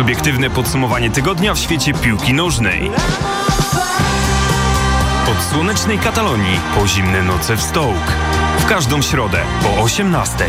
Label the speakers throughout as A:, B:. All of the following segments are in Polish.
A: Subiektywne podsumowanie tygodnia w świecie piłki nożnej. Od słonecznej Katalonii po zimne noce w Stołk. W każdą środę po 18.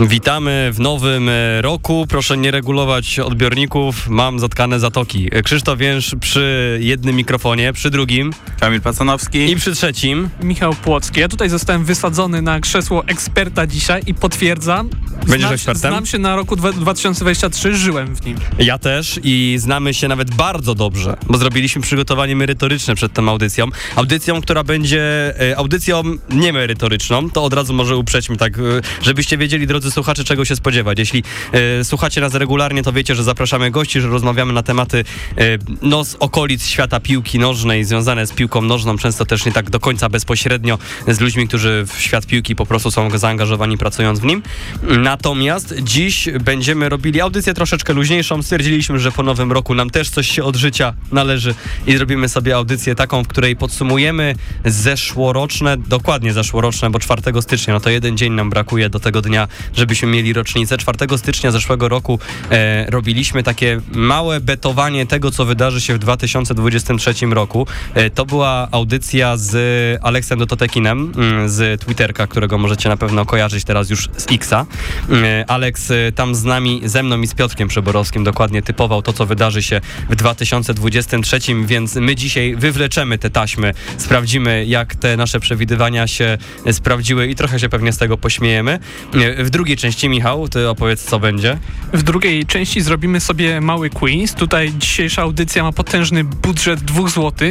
B: Witamy w nowym e, roku. Proszę nie regulować odbiorników. Mam zatkane zatoki. E, Krzysztof Więż przy jednym mikrofonie, przy drugim
C: Kamil Pacanowski.
B: i przy trzecim.
D: Michał Płocki. Ja tutaj zostałem wysadzony na krzesło eksperta dzisiaj i potwierdzam.
B: Będziesz
D: znam,
B: ekspertem?
D: Znam się na roku dwa- 2023, żyłem w nim.
B: Ja też i znamy się nawet bardzo dobrze, bo zrobiliśmy przygotowanie merytoryczne przed tą audycją. Audycją, która będzie e, audycją niemerytoryczną, to od razu może uprzećmy tak, żebyście wiedzieli, drodzy słuchacze, czego się spodziewać. Jeśli e, słuchacie nas regularnie, to wiecie, że zapraszamy gości, że rozmawiamy na tematy e, no, z okolic świata piłki nożnej, związane z piłką nożną, często też nie tak do końca bezpośrednio z ludźmi, którzy w świat piłki po prostu są zaangażowani pracując w nim. Natomiast dziś będziemy robili audycję troszeczkę luźniejszą. Stwierdziliśmy, że po nowym roku nam też coś się od życia należy i zrobimy sobie audycję taką, w której podsumujemy zeszłoroczne, dokładnie zeszłoroczne, bo 4 stycznia, no to jeden dzień nam brakuje do tego dnia, żebyśmy mieli rocznicę. 4 stycznia zeszłego roku e, robiliśmy takie małe betowanie tego, co wydarzy się w 2023 roku. E, to była audycja z Aleksem Dototekinem mm, z Twitterka, którego możecie na pewno kojarzyć teraz już z Xa. E, Aleks e, tam z nami, ze mną i z Piotrkiem Przeborowskim dokładnie typował to, co wydarzy się w 2023, więc my dzisiaj wywleczemy te taśmy, sprawdzimy, jak te nasze przewidywania się e, sprawdziły i trochę się pewnie z tego pośmiejemy. E, W drugiej części, Michał, ty opowiedz, co będzie.
D: W drugiej części zrobimy sobie mały quiz. Tutaj dzisiejsza audycja ma potężny budżet 2 zł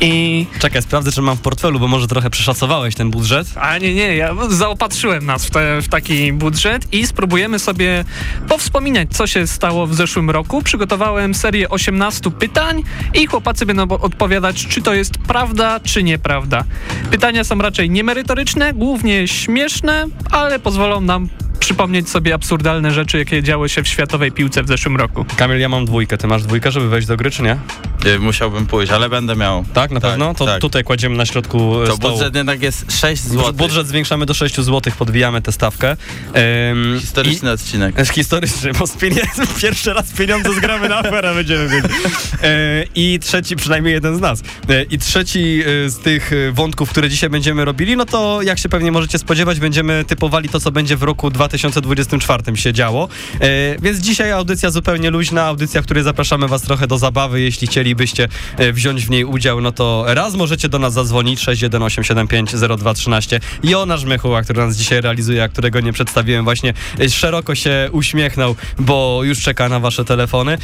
D: i...
B: Czekaj, sprawdzę, czy mam w portfelu, bo może trochę przeszacowałeś ten budżet.
D: A nie, nie, ja zaopatrzyłem nas w, te, w taki budżet i spróbujemy sobie powspominać, co się stało w zeszłym roku. Przygotowałem serię 18 pytań i chłopacy będą odpowiadać, czy to jest prawda, czy nieprawda. Pytania są raczej niemerytoryczne, głównie śmieszne, ale pozwolą nam przypomnieć sobie absurdalne rzeczy, jakie działy się w światowej piłce w zeszłym roku.
B: Kamil, ja mam dwójkę. Ty masz dwójkę, żeby wejść do gry, czy nie?
C: Y, Musiałbym pójść, ale będę miał.
B: Tak, na
C: Tak,
B: pewno? To
C: tak.
B: tutaj kładziemy na środku e,
C: To
B: stołu.
C: budżet jednak jest 6 zł.
B: Budżet zwiększamy do 6 zł, podbijamy tę stawkę. Ym,
C: Historyczny odcinek.
B: i- Historyczny, bo z pieniędzy, pierwszy raz pieniądze zgramy na aferę, będziemy wiedzieć. E, I trzeci, przynajmniej jeden z nas. E, I trzeci e, z tych e, wątków, które dzisiaj będziemy robili, no to jak się pewnie możecie spodziewać, będziemy typowali to, co będzie w roku 2024 się działo. E, Więc dzisiaj audycja zupełnie luźna, audycja, w której zapraszamy was trochę do zabawy. Jeśli chcielibyście e, wziąć w niej udział, no to raz możecie do nas zadzwonić 618750213. Jonasz Mychuła, który nas dzisiaj realizuje, a którego nie przedstawiłem, właśnie e, szeroko się uśmiechnął, bo już czeka na wasze telefony.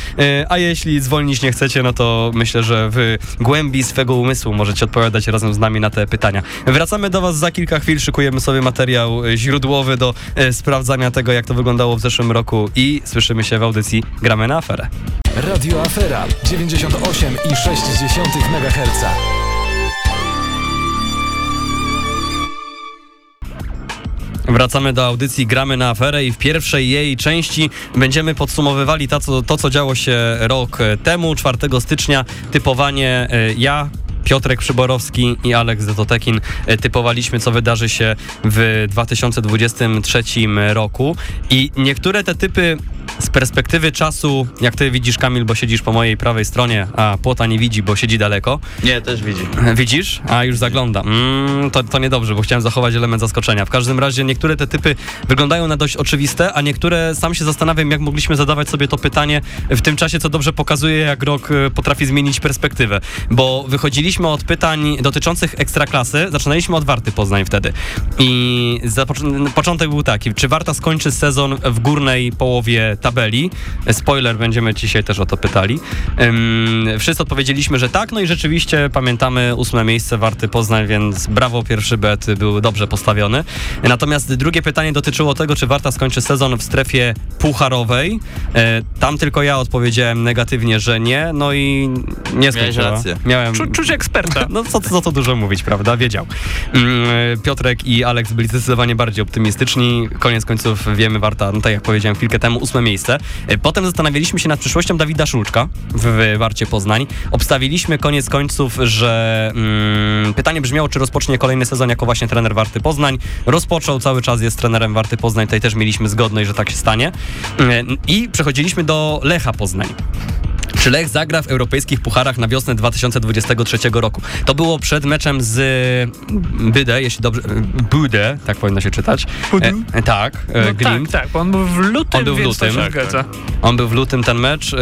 B: A jeśli dzwonić nie chcecie, no to myślę, że w głębi swego umysłu możecie odpowiadać razem z nami na te pytania. Wracamy do was za kilka chwil, szykujemy sobie materiał źródłowy do e, sprawdzania tego, jak to wyglądało w zeszłym roku i słyszymy się w audycji Gramy na aferę.
E: Radio Afera 98,6 MHz.
B: Wracamy do audycji Gramy na aferę i w pierwszej jej części będziemy podsumowywali to, co, to, co działo się rok temu, 4 stycznia. Typowanie e, ja, Piotrek Przyborowski i Aleks Detotekin e, typowaliśmy, co wydarzy się w 2023 roku. I niektóre te typy z perspektywy czasu, jak ty widzisz, Kamil, bo siedzisz po mojej prawej stronie, a Płota nie widzi, bo siedzi daleko.
C: Nie, też widzi.
B: Widzisz? A już zagląda. Mm, to, to niedobrze, bo chciałem zachować element zaskoczenia. W każdym razie niektóre te typy wyglądają na dość oczywiste, a niektóre sam się zastanawiam, jak mogliśmy zadawać sobie to pytanie w tym czasie, co dobrze pokazuje, jak rok e, potrafi zmienić perspektywę. Bo wychodziliśmy od pytań dotyczących ekstraklasy, zaczynaliśmy od Warty Poznań wtedy. I początek był taki, czy Warta skończy sezon w górnej połowie tabeli? Spoiler, będziemy dzisiaj też o to pytali. Ym, wszyscy odpowiedzieliśmy, że tak, no i rzeczywiście pamiętamy ósme miejsce Warty Poznań, więc brawo, pierwszy bet był dobrze postawiony. Natomiast drugie pytanie dotyczyło tego, czy Warta skończy sezon w strefie pucharowej. E, tam tylko ja odpowiedziałem negatywnie, że nie, no i nie skończyła. Miałem...
D: Czu, czuć eksperta.
B: No co, co to dużo mówić, prawda? Wiedział. Mm, Piotrek i Aleks byli zdecydowanie bardziej optymistyczni. Koniec końców wiemy, Warta, no tak jak powiedziałem chwilkę temu, ósme miejsce. E, Potem zastanawialiśmy się nad przyszłością Dawida Szulczka w, Warcie Poznań. Obstawiliśmy koniec końców, że mm, pytanie brzmiało, czy rozpocznie kolejny sezon jako właśnie trener Warty Poznań. Rozpoczął, cały czas jest trenerem Warty Poznań, tutaj też mieliśmy zgodność, że tak się stanie. E, I przechodziliśmy do Lecha Poznań. Czy Lech zagra w europejskich pucharach na wiosnę 2023 roku? To było przed meczem z Bydę, jeśli dobrze. Budę, tak powinno się czytać.
D: Budę?
B: E, tak, e,
D: No tak, tak, bo on był w lutym,
B: On był w lutym. Tak. On był w lutym ten mecz. e,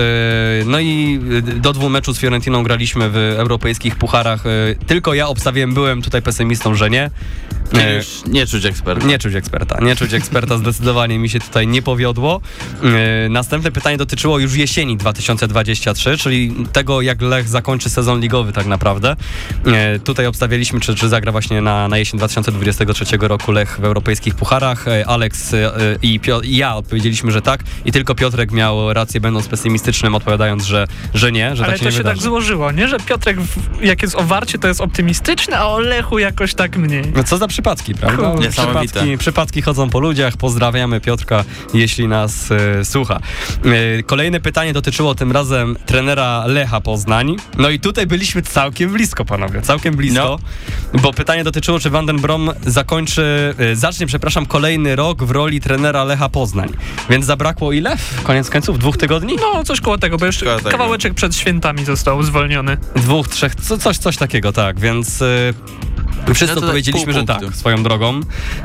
B: No i do dwóch meczów z Fiorentiną graliśmy w europejskich pucharach. e, Tylko ja obstawiłem, byłem tutaj pesymistą, że nie. E,
C: Już nie czuć eksperta.
B: nie czuć eksperta, nie czuć eksperta, zdecydowanie mi się tutaj nie powiodło. E, Następne pytanie dotyczyło już jesieni 2023, czyli tego, jak Lech zakończy sezon ligowy tak naprawdę. E, Tutaj obstawialiśmy, czy, czy zagra właśnie na, na jesień 2023 roku Lech w europejskich pucharach. E, Aleks i, i ja odpowiedzieliśmy, że tak i tylko Piotrek miał rację, będąc pesymistycznym, odpowiadając, że, że nie, że
D: Ale
B: tak się
D: to
B: nie
D: się tak
B: wydarzy.
D: złożyło, nie? Że Piotrek, w- jak jest o Warcie, to jest optymistyczny, a o Lechu jakoś tak mniej.
B: No co za przypadki, prawda? Przypadki, przypadki chodzą po ludziach. Pozdrawiamy Piotrka, jeśli nas e, słucha. E, kolejne pytanie dotyczyło tym razem trenera Lecha Poznań. No i tutaj byliśmy całkiem blisko, panowie, całkiem blisko. Bo pytanie dotyczyło, czy Van den Brom zakończy, e, zacznie, przepraszam, kolejny rok w roli trenera Lecha Poznań. Więc zabrakło ile? Koniec końców? Dwóch tygodni?
D: No, coś koło tego, bo jeszcze
C: Koło tego.
D: kawałeczek przed świętami został zwolniony.
B: Dwóch, trzech, co, coś, coś takiego, tak, więc... Wszyscy
C: No
B: odpowiedzieliśmy,
C: pół
B: że tak, swoją drogą.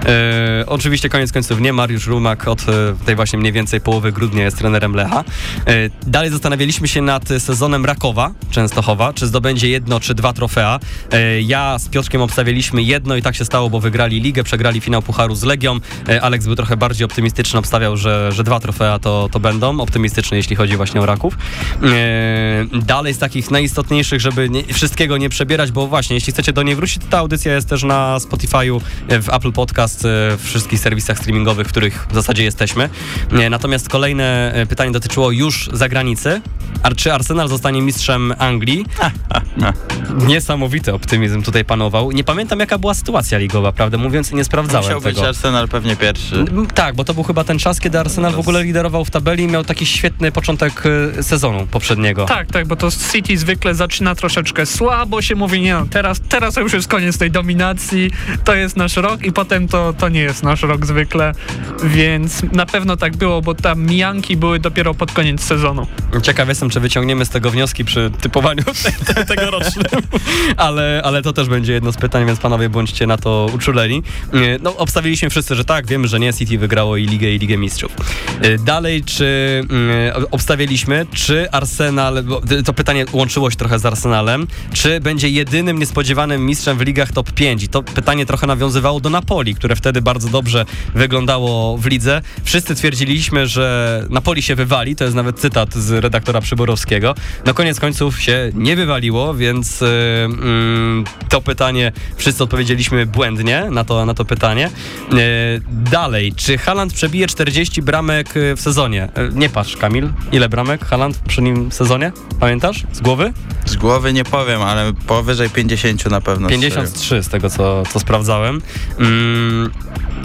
B: E, oczywiście koniec końców nie, Mariusz Rumak od e, tej właśnie mniej więcej połowy grudnia jest trenerem Lecha. E, dalej zastanawialiśmy się nad sezonem Rakowa, Częstochowa, czy zdobędzie jedno czy dwa trofea. E, ja z Piotrkiem obstawialiśmy jedno i tak się stało, bo wygrali ligę, przegrali finał Pucharu z Legią. E, Aleks był trochę bardziej optymistyczny, obstawiał, że, że dwa trofea to, to będą. Optymistyczny, jeśli chodzi właśnie o Raków. E, dalej z takich najistotniejszych, żeby nie, wszystkiego nie przebierać, bo właśnie, jeśli chcecie do niej wrócić, to ta audycja jest też na Spotify'u, e, w Apple Podcast, e, w wszystkich serwisach streamingowych, w których w zasadzie jesteśmy. E, Natomiast kolejne pytanie dotyczyło już zagranicy. A czy Arsenal zostanie mistrzem Anglii? Niesamowity optymizm tutaj panował. Nie pamiętam, jaka była sytuacja ligowa, prawdę mówiąc, i nie sprawdzałem
C: Musiał być
B: tego.
C: Arsenal pewnie pierwszy.
B: Tak, bo to był chyba ten czas, kiedy Arsenal w ogóle liderował w tabeli i miał taki świetny początek sezonu poprzedniego.
D: Tak, tak, bo to City zwykle zaczyna troszeczkę słabo, się mówi, nie no, teraz, teraz to już jest koniec tej dominacji, to jest nasz rok i potem to, to nie jest nasz rok zwykle, więc na pewno tak było, bo tam mijanki były dopiero pod koniec sezonu.
B: Ciekaw jestem, czy wyciągniemy z tego wnioski przy typowaniu te- te- tegorocznym, ale, ale to też będzie jedno z pytań, więc panowie bądźcie na to uczuleni. No, obstawiliśmy wszyscy, że tak, wiemy, że nie, City wygrało i Ligę, i Ligę Mistrzów. Y, Dalej, czy mm, obstawiliśmy, czy Arsenal, to pytanie łączyło się trochę z Arsenalem, czy będzie jedynym niespodziewanym mistrzem w ligach top 5. I to pytanie trochę nawiązywało do Napoli, które wtedy bardzo dobrze wyglądało w lidze. Wszyscy twierdziliśmy, że Napoli się wywali, to jest nawet cytat z redaktora Przyborowskiego. No koniec końców się nie wywaliło, więc yy, to pytanie wszyscy odpowiedzieliśmy błędnie na to, na to pytanie. Yy, dalej, czy Haland przebije 40 bramek y, w sezonie? Y, nie patrz, Kamil, ile bramek Haland przy nim sezonie? Pamiętasz? Z głowy?
C: Z głowy nie powiem, ale powyżej 50 na pewno.
B: 53 trzy, z tego co, co sprawdzałem. Mm,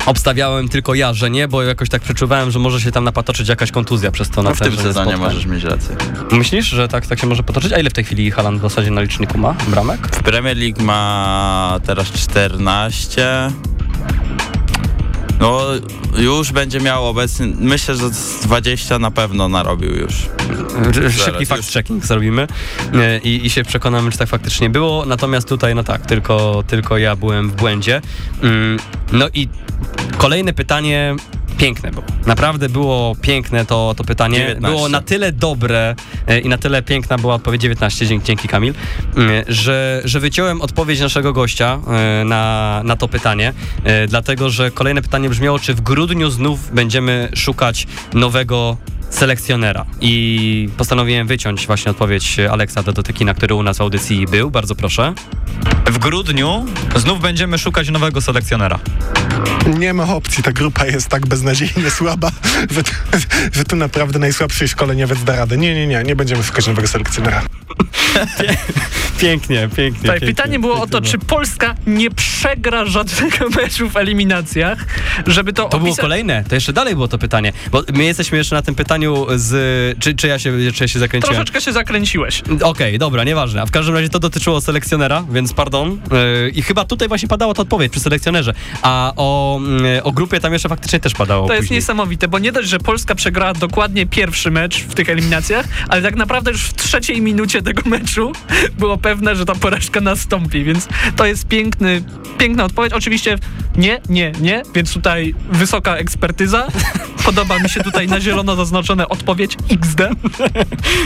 B: obstawiałem tylko ja, że nie, bo jakoś tak przeczuwałem, że może się tam napatoczyć jakaś kontuzja przez to
C: no na w tym sezonie możesz mieć rację.
B: Myślisz, że tak, tak się może potoczyć? A ile w tej chwili Halan w zasadzie na liczniku ma bramek?
C: W Premier League ma teraz 14. No, już będzie miał obecnie, myślę, że z 20 na pewno narobił już.
B: Szybki
C: już.
B: fact-checking zrobimy e, i, i się przekonamy, czy tak faktycznie było. Natomiast tutaj, no tak, tylko, tylko ja byłem w błędzie. Mm, No i kolejne pytanie piękne było. Naprawdę było piękne to, to pytanie.
C: 19.
B: Było na tyle dobre e, i na tyle piękna była odpowiedź 19, dzięki, dzięki Kamil, mm, że, że wyciąłem odpowiedź naszego gościa e, na, na to pytanie, e, dlatego że kolejne pytanie brzmiało, czy w grudniu znów będziemy szukać nowego selekcjonera i postanowiłem wyciąć właśnie odpowiedź Aleksa Dodotykina, który u nas w audycji był. Bardzo proszę.
F: W grudniu znów będziemy szukać nowego selekcjonera.
G: Nie ma opcji, ta grupa jest tak beznadziejnie słaba, że, że tu naprawdę najsłabszy szkoleniowiec da radę. Nie, nie, nie, nie będziemy szukać nowego selekcjonera.
B: Pięknie, pięknie. Pięknie,
D: pytanie było o to,
B: pięknie.
D: czy Polska nie przegra żadnego meczu w eliminacjach, żeby to
B: To było kolejne, to jeszcze dalej było to pytanie, bo my jesteśmy jeszcze na tym pytaniu z... Czy, czy, ja, się, czy ja się zakręciłem?
D: Troszeczkę się zakręciłeś.
B: Okej, dobra, nieważne. A w każdym razie to dotyczyło selekcjonera, więc pardon. Yy, I chyba tutaj właśnie padała ta odpowiedź przy selekcjonerze. A o, yy, o grupie tam jeszcze faktycznie też padało
D: To jest
B: później.
D: niesamowite, bo nie dość, że Polska przegrała dokładnie pierwszy mecz w tych eliminacjach, ale tak naprawdę już w trzeciej minucie tego meczu było pewne, że ta porażka nastąpi, więc to jest piękny, piękna odpowiedź. Oczywiście nie, nie, nie, więc tutaj wysoka ekspertyza. Podoba mi się tutaj na zielono zaznaczone odpowiedź XD.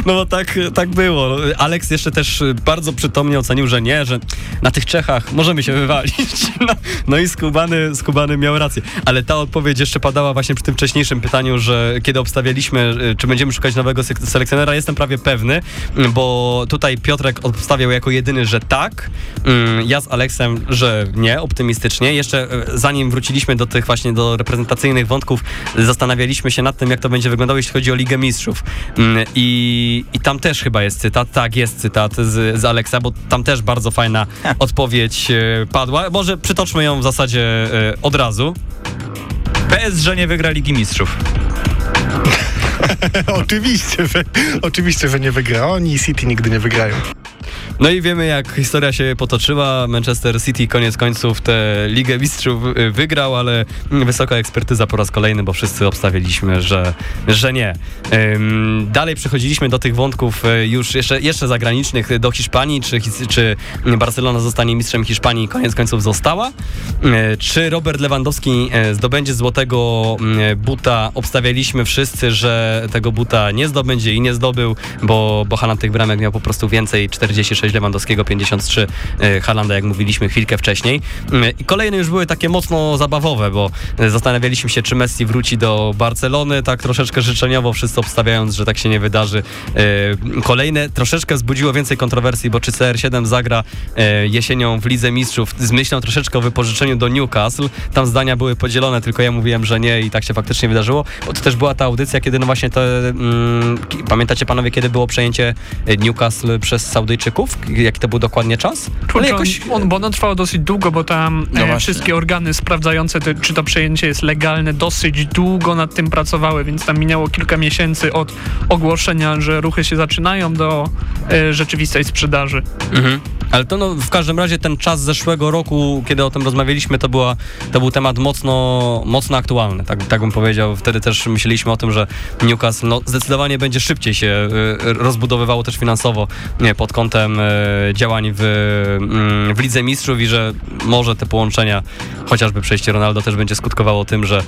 B: No bo tak, tak było. Alex jeszcze też bardzo przytomnie ocenił, że nie, że na tych Czechach możemy się wywalić. No, no i Skubany, Skubany miał rację. Ale ta odpowiedź jeszcze padała właśnie przy tym wcześniejszym pytaniu, że kiedy obstawialiśmy, y, czy będziemy szukać nowego selekcjonera, jestem prawie pewny, y, bo tutaj Piotrek obstawiał jako jedyny, że tak. Y, Ja z Aleksem, że nie, optymistycznie. Jeszcze y, zanim wróciliśmy do tych właśnie do reprezentacyjnych wątków, zastanawialiśmy się nad tym, jak to będzie wyglądało, jeśli chodzi o Ligę Mistrzów. Mm, I, i tam też chyba jest cytat, tak, jest cytat z, z Aleksa, bo tam też bardzo fajna odpowiedź e, padła. Może przytoczmy ją w zasadzie od razu.
F: PSG nie wygra Ligi Mistrzów.
G: oczywiście, że, oczywiście, że nie wygra. Oni i City nigdy nie wygrają.
B: No i wiemy, jak historia się potoczyła. Manchester City koniec końców tę Ligę Mistrzów y, wygrał, ale wysoka ekspertyza po raz kolejny, bo wszyscy obstawialiśmy, że, że nie. Dalej przechodziliśmy do tych wątków y, już jeszcze, jeszcze zagranicznych, do Hiszpanii, czy, czy Barcelona zostanie mistrzem Hiszpanii koniec końców została. Y, Czy Robert Lewandowski zdobędzie złotego buta? Obstawialiśmy wszyscy, że tego buta nie zdobędzie i nie zdobył, bo, bo Haaland tych bramek miał po prostu więcej, 46 Lewandowskiego, 53 y, Halanda, jak mówiliśmy chwilkę wcześniej. Y, I kolejne już były takie mocno zabawowe, bo y, zastanawialiśmy się, czy Messi wróci do Barcelony, tak troszeczkę życzeniowo, wszyscy obstawiając, że tak się nie wydarzy. Y, Kolejne troszeczkę wzbudziło więcej kontrowersji, bo czy CR7 zagra jesienią w Lidze Mistrzów z myślą troszeczkę o wypożyczeniu do Newcastle. Tam zdania były podzielone, tylko ja mówiłem, że nie i tak się faktycznie wydarzyło, bo to też była ta audycja, kiedy no właśnie te, mm, pamiętacie panowie, kiedy było przejęcie Newcastle przez Saudyjczyków? Jaki to był dokładnie czas?
D: Kurczę, on, on, bo ono trwało dosyć długo, bo tam
C: No
D: e, wszystkie organy sprawdzające, te, czy to przejęcie jest legalne, dosyć długo nad tym pracowały, więc tam minęło kilka miesięcy od ogłoszenia, że ruchy się zaczynają do e, rzeczywistej sprzedaży.
B: Mhm. Ale to no, w każdym razie ten czas zeszłego roku, kiedy o tym rozmawialiśmy, to, była, to był temat mocno, mocno aktualny, tak, tak bym powiedział. Wtedy też myśleliśmy o tym, że Newcastle no, zdecydowanie będzie szybciej się y, rozbudowywało też finansowo nie, pod kątem y, działań w, mm, w Lidze Mistrzów i że może te połączenia, chociażby przejście Ronaldo też będzie skutkowało tym, że,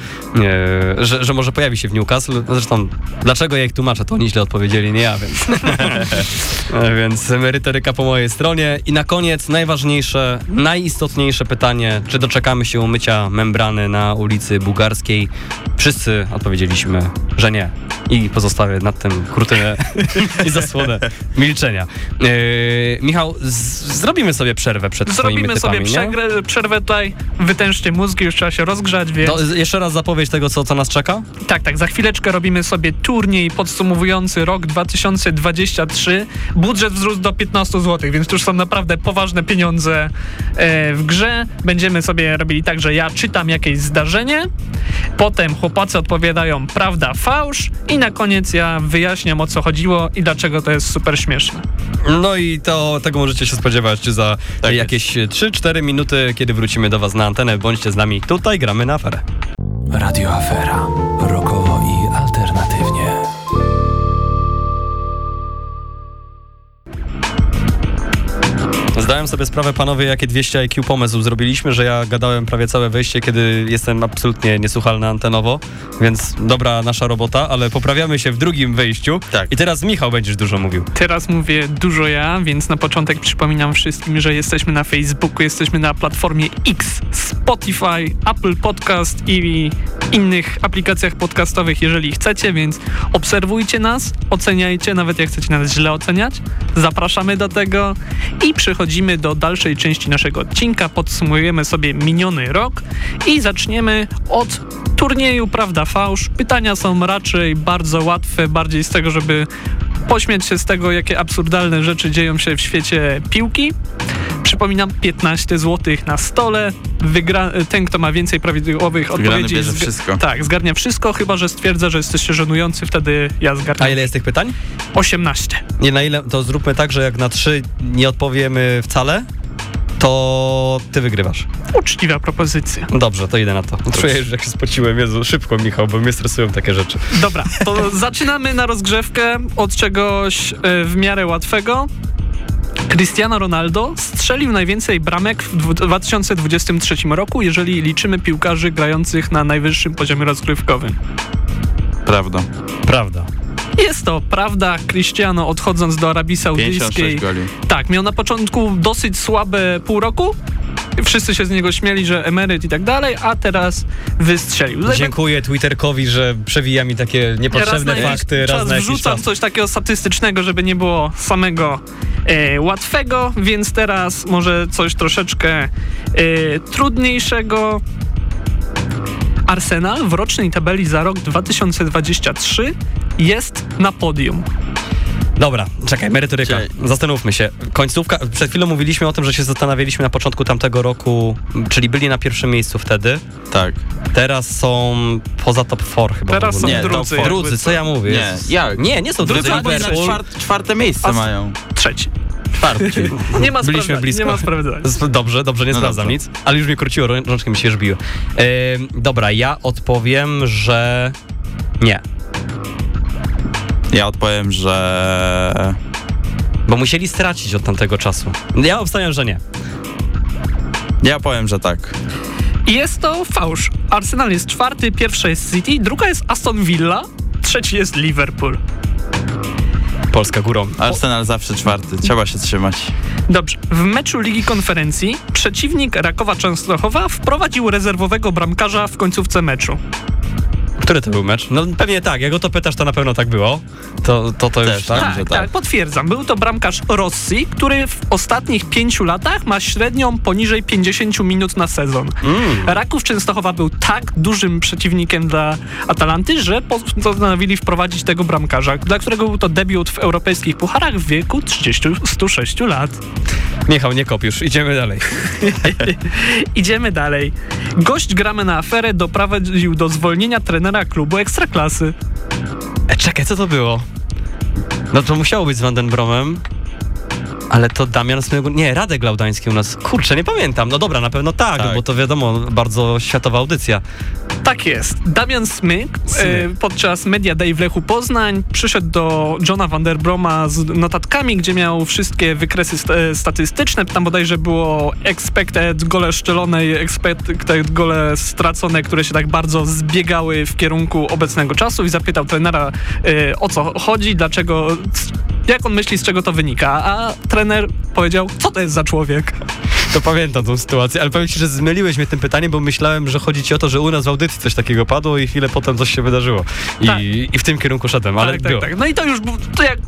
B: y, że, że może pojawi się w Newcastle. No Zresztą, dlaczego ja ich tłumaczę, to oni źle odpowiedzieli, nie ja, więc... E, Więc merytoryka po mojej stronie. I na koniec najważniejsze, najistotniejsze pytanie, czy doczekamy się umycia membrany na ulicy Bułgarskiej? Wszyscy odpowiedzieliśmy, że nie. I pozostawię nad tym kurtynę i zasłonę milczenia. E, Michał, z- zrobimy sobie przerwę przed
D: Zrobimy
B: typami,
D: sobie
B: nie?
D: przerwę tutaj, wytężcie mózgi, już trzeba się rozgrzać, więc...
B: To z- jeszcze raz zapowiedź tego, co, co nas czeka?
D: Tak, tak, za chwileczkę robimy sobie turniej podsumowujący rok 2023. Budżet wzrósł do 15 zł, więc to już są naprawdę poważne pieniądze e, w grze. Będziemy sobie robili tak, że ja czytam jakieś zdarzenie, potem chłopacy odpowiadają prawda, fałsz i na koniec ja wyjaśniam o co chodziło i dlaczego to jest super śmieszne.
B: No i to tego możecie się spodziewać za
C: Tak
B: jakieś 3-4 minuty, kiedy wrócimy do Was na antenę. Bądźcie z nami, tutaj gramy na aferę.
E: Radio Afera.
B: Zdałem sobie sprawę, panowie, jakie 200 IQ pomysł zrobiliśmy, że ja gadałem prawie całe wejście, kiedy jestem absolutnie niesłuchalny antenowo, więc dobra nasza robota, ale poprawiamy się w drugim wejściu.
C: Tak.
B: I teraz Michał będziesz dużo mówił.
D: Teraz mówię dużo ja, więc na początek przypominam wszystkim, że jesteśmy na Facebooku, jesteśmy na platformie X, Spotify, Apple Podcast i innych aplikacjach podcastowych, jeżeli chcecie, więc obserwujcie nas, oceniajcie, nawet jak chcecie nas źle oceniać. Zapraszamy do tego i przechodzimy do dalszej części naszego odcinka. Podsumujemy sobie miniony rok i zaczniemy od turnieju Prawda Fałsz. Pytania są raczej bardzo łatwe, bardziej z tego, żeby pośmiać się z tego, jakie absurdalne rzeczy dzieją się w świecie piłki. Przypominam, 15 zł na stole. Wygra, ten, kto ma więcej prawidłowych
C: Wygrany
D: odpowiedzi...
C: bierze wszystko.
D: Tak, zgarnia wszystko, chyba że stwierdza, że jesteście żenujący, wtedy ja
B: A
D: zgarniam
B: ile jest tych pytań?
D: 18.
B: Nie, na ile, to zróbmy tak, że jak na trzy nie odpowiemy wcale, to ty wygrywasz.
D: Uczciwa propozycja.
B: Dobrze, to idę na to. Czuję już, jak się spociłem. Jezu, szybko, Michał, bo mnie stresują takie rzeczy.
D: Dobra, to zaczynamy na rozgrzewkę od czegoś e, w miarę łatwego. Cristiano Ronaldo strzelił najwięcej bramek w dwu- 2023 roku, jeżeli liczymy piłkarzy grających na najwyższym poziomie rozgrywkowym.
C: Prawda.
B: Prawda.
D: Jest to prawda, Cristiano odchodząc do Arabii Saudyjskiej,
C: 56 goli.
D: tak, miał na początku dosyć słabe pół roku, wszyscy się z niego śmieli, że emeryt i tak dalej, a teraz wystrzelił.
B: Dziękuję Twitterkowi, że przewija mi takie niepotrzebne
D: raz
B: fakty raz na
D: wrzucam
B: czas.
D: coś takiego statystycznego, żeby nie było samego e, łatwego, więc teraz może coś troszeczkę e, trudniejszego. Arsenal w rocznej tabeli za rok 2023 jest na podium.
B: Dobra, czekaj, merytoryka. Zastanówmy się. Końcówka, przed chwilą mówiliśmy o tym, że się zastanawialiśmy na początku tamtego roku, czyli byli na pierwszym miejscu wtedy.
C: Tak.
B: Teraz są poza top 4 chyba.
D: Teraz są.
C: Nie,
D: drudzy.
B: Drudzy, co ja mówię?
C: Nie, jak?
B: Nie, nie są drudzy.
C: Drudzy na
B: Liverpool.
C: czwarte, miejsce
D: A-
C: mają.
D: Trzeci.
C: Czwarte.
D: Nie ma
B: Byliśmy blisko.
D: Nie ma sprawdzania.
B: Dobrze, dobrze, nie
C: No
B: sprawdzam
C: dobra.
B: nic, ale już mnie króciło, rą- rączki mi się żbiły. Ym, dobra, ja odpowiem, że nie,
C: Ja odpowiem, że...
B: bo musieli stracić od tamtego czasu. Ja obstawiam, że nie.
C: Ja powiem, że tak.
D: I jest to fałsz. Arsenal jest czwarty, pierwsza jest City, druga jest Aston Villa, trzeci jest Liverpool.
B: Polska górą.
C: Arsenal zawsze czwarty. Trzeba się trzymać.
D: Dobrze. W meczu Ligi Konferencji przeciwnik Rakowa Częstochowa wprowadził rezerwowego bramkarza w końcówce meczu.
B: Który to był mecz? No pewnie tak, jak o to pytasz, to na pewno tak było. To to, to już
C: Też,
B: tak.
C: tak.
D: Tak, tak,
C: tak.
D: potwierdzam. Był to bramkarz Rossi, który w ostatnich pięciu latach ma średnią poniżej 50 minut na sezon.
B: Mm.
D: Raków Częstochowa był tak dużym przeciwnikiem dla Atalanty, że postanowili wprowadzić tego bramkarza, dla którego był to debiut w europejskich pucharach w wieku 36 lat.
B: Michał, nie kop już, idziemy dalej.
D: Idziemy dalej. Gość gramy na aferę doprowadził do zwolnienia trenera klubu Ekstraklasy.
B: E, czekaj, co to było? No to musiało być z Vandenbromem. Ale to Damian Smygu... Nie, Radek Laudański u nas. Kurczę, nie pamiętam. No dobra, na pewno tak,
C: Tak.
B: bo to wiadomo, bardzo światowa audycja.
D: Tak jest. Damian Smyk
B: Smyk.
D: e, podczas Media Day w Lechu Poznań przyszedł do Johna Vanderbroma z notatkami, gdzie miał wszystkie wykresy st- e, statystyczne. Tam bodajże było expected gole szczelone i expected gole stracone, które się tak bardzo zbiegały w kierunku obecnego czasu i zapytał trenera e, o co chodzi, dlaczego, jak on myśli, z czego to wynika, a trener powiedział, co to jest za człowiek?
B: To pamiętam tą sytuację, ale powiem ci, że zmyliłeś mnie tym pytaniem, bo myślałem, że chodzi ci o to, że u nas w audycji coś takiego padło i chwilę potem coś się wydarzyło. I,
D: Tak.
B: i w tym kierunku szedłem, ale
D: tak,
B: było.
D: tak, tak. No i to już, to jak